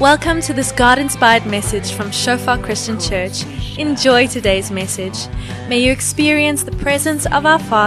Welcome to this God inspired message from Shofar Christian Church. Enjoy today's message. May you experience the presence of our Father